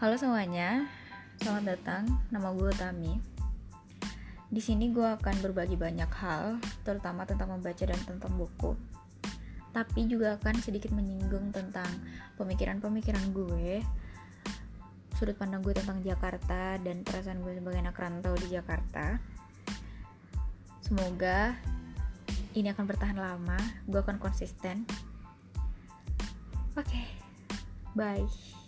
Halo semuanya, selamat datang. Nama gue Tami. Di sini gue akan berbagi banyak hal, terutama tentang membaca dan tentang buku. Tapi juga akan sedikit menyinggung tentang pemikiran-pemikiran gue, sudut pandang gue tentang Jakarta dan perasaan gue sebagai anak rantau di Jakarta. Semoga ini akan bertahan lama, gue akan konsisten. Oke, bye.